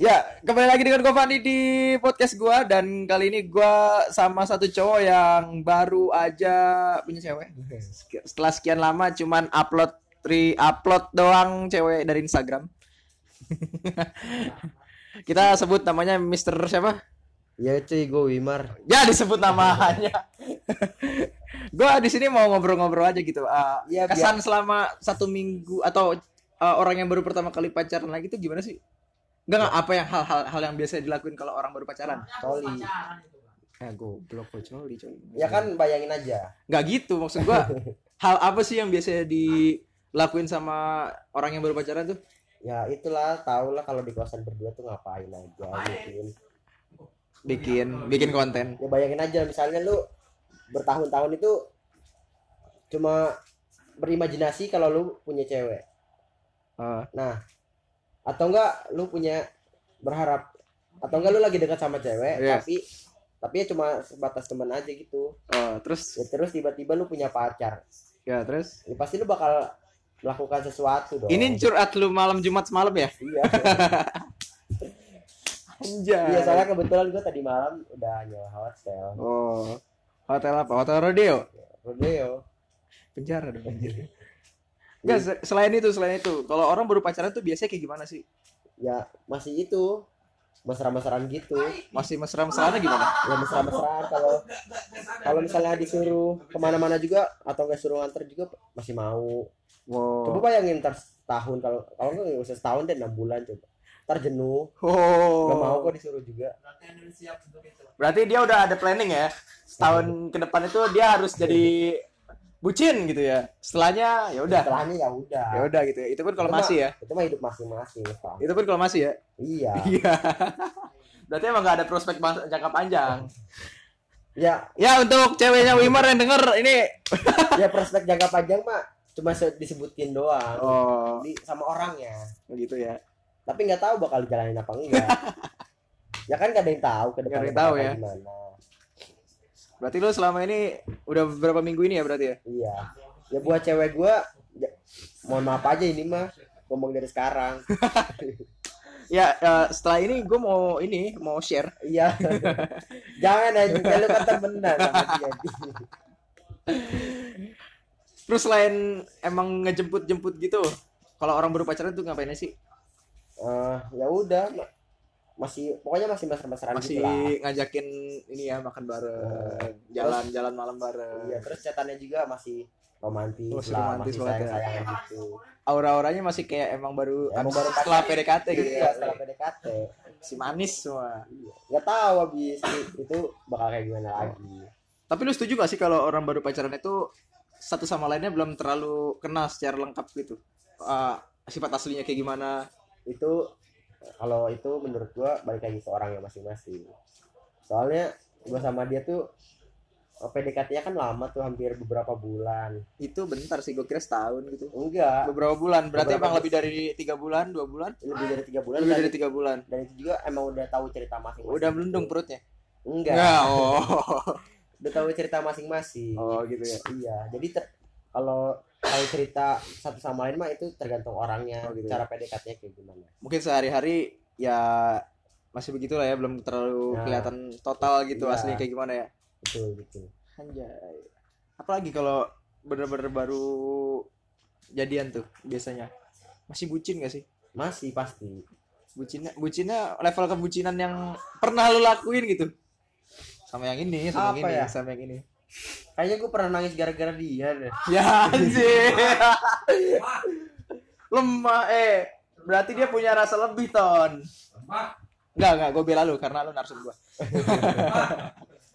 Ya, kembali lagi dengan gue Fandi di podcast gua dan kali ini gua sama satu cowok yang baru aja punya cewek. Setelah sekian lama cuman upload tri upload doang cewek dari Instagram. Kita sebut namanya Mr. siapa? Ya cuy, gue Wimar. Ya disebut namanya. gua di sini mau ngobrol-ngobrol aja gitu. Ah, Iya, kesan selama satu minggu atau ah, orang yang baru pertama kali pacaran lagi itu gimana sih? Enggak enggak apa yang hal-hal hal yang biasa dilakuin kalau orang baru pacaran? Coli. Eh goblok kok coli coy. Ya kan bayangin aja. Nggak gitu maksud gua. hal apa sih yang biasa dilakuin sama orang yang baru pacaran tuh? Ya itulah, tau lah kalau di kosan berdua tuh ngapain aja bikin. Bikin bikin konten. Ya bayangin aja misalnya lu bertahun-tahun itu cuma berimajinasi kalau lu punya cewek. Ah, Nah, atau enggak lu punya berharap atau enggak lu lagi dekat sama cewek Iya. tapi tapi ya cuma sebatas teman aja gitu. oh, terus Ya terus tiba-tiba lu punya pacar. ya terus Ya pasti lu bakal melakukan sesuatu dong. ini curhat lu malam Jumat semalam ya? Iya. Anjay. Iya soalnya kebetulan gue tadi malam udah nyewa hotel Oh. Hotel apa? Hotel Rodeo. rodeo. Penjara dong anjir. Enggak, se- selain itu, selain itu, kalau orang baru pacaran tuh biasanya kayak gimana sih? Ya masih itu mesra-mesraan gitu. Masih mesra-mesraannya gimana? Ya mesra-mesraan kalau kalau misalnya disuruh ke mana-mana juga atau nggak suruh nganter juga masih mau. Wow. Coba bayangin ntar setahun kalau kalau nggak nggak usah setahun deh enam bulan coba. Ntar jenuh, Oh. nggak mau kok disuruh juga. Berarti dia udah ada planning ya. Setahun ke depan itu dia harus jadi bucin gitu ya. Setelahnya ya udah. Setelahnya ya udah. Ya udah gitu ya. Itu pun kalau Itu mah- masih ya. Itu mah hidup masing-masing. Pak. Itu pun kalau masih ya. Iya. Iya. Berarti emang gak ada prospek jangka panjang. Ya Ya untuk ceweknya Wimar yang denger ini. ya prospek jangka panjang mah cuma se- disebutin doang. Oh, Di, sama orangnya. gitu ya. tapi nggak tahu bakal dijalanin apa enggak ya kan gak ada yang tahu ke depan yang tahu ya. gimana Berarti lu selama ini udah beberapa minggu ini ya berarti ya? iya ya buat cewek gua ya, mohon maaf aja ini mah ngomong dari sekarang Ya, eh, setelah ini gue mau ini mau share. iya jangan aja lu kata benar sama dia Terus selain emang ngejemput-jemput gitu, kalau orang baru pacaran tuh ngapain sih? Eh, ya udah masih pokoknya masih mesra-mesraan Masih gitu lah ngajakin ini ya makan bareng, jalan-jalan malam bareng. iya terus catatannya juga masih romantis Masih lah romantis masih ya. sayang-sayangan gitu Aura-auranya masih kayak emang baru Emang abis baru setelah. PDKT gitu iya ya. setelah PDKT Si manis semua. Iya. nggak tahu habis itu bakal kayak gimana lagi Tapi lu setuju gak sih kalau orang baru pacaran itu satu sama lainnya belum terlalu kenal secara lengkap gitu? Eh, sifat aslinya kayak gimana? itu kalau itu menurut gua balik lagi ke orang yang masing-masing. Soalnya gua sama dia tuh PDKT-nya kan lama tuh hampir beberapa bulan. Itu bentar sih, gue kira setahun gitu. enggak. Beberapa bulan berarti Beberapa emang lebih dari tiga bulan dua bulan? Lebih dari tiga bulan lebih dari tiga bulan. dan itu juga emang udah tahu cerita masing-masing udah melendung perutnya? Enggak. Enggak, oh. Udah tahu cerita masing-masing. Oh gitu ya. Iya jadi ter- kalau tahu cerita satu sama lain mah itu tergantung orangnya Oh, gitu cara PDKT-nya kayak gimana. Mungkin sehari-hari ya masih begitulah ya belum terlalu Nah. kelihatan total gitu Iya. asli kayak gimana ya. Betul betul. Anjay. Apalagi kalau bener-bener baru jadian tuh biasanya. Masih bucin gak sih? Masih pasti. Bucinnya bucinnya level kebucinan yang pernah lu lakuin gitu. Sama yang ini sama yang Apa ini ya? sama yang ini kayaknya gue pernah nangis gara-gara dia deh Ya anjir. Lemah eh. Berarti dia punya rasa lebih, Ton. Enggak, enggak, gue bela lu karena lu narsum gua.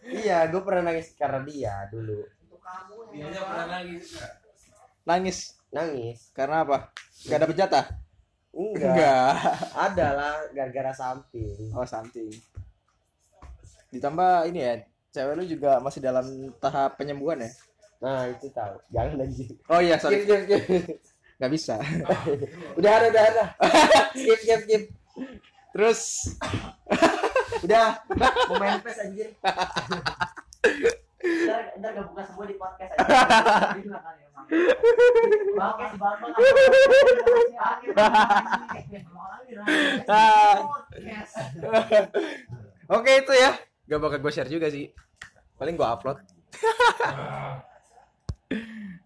iya gue pernah nangis karena dia dulu Nangis nangis karena apa? Enggak dapet jatah? enggak Enggak. ada lah gara-gara samping Oh, something. Ditambah ini ya, cewek lu juga masih dalam tahap penyembuhan ya? nah itu tahu jangan anjing Oh iya, skip sorry. skip skip Enggak bisa. udah ada udah ada skip skip skip Terus udah mau main pes anjir ntar ntar gak buka semua di podcast aja Bambang Ah. Oke itu ya. Gak bakal gue share juga sih. Paling gue upload.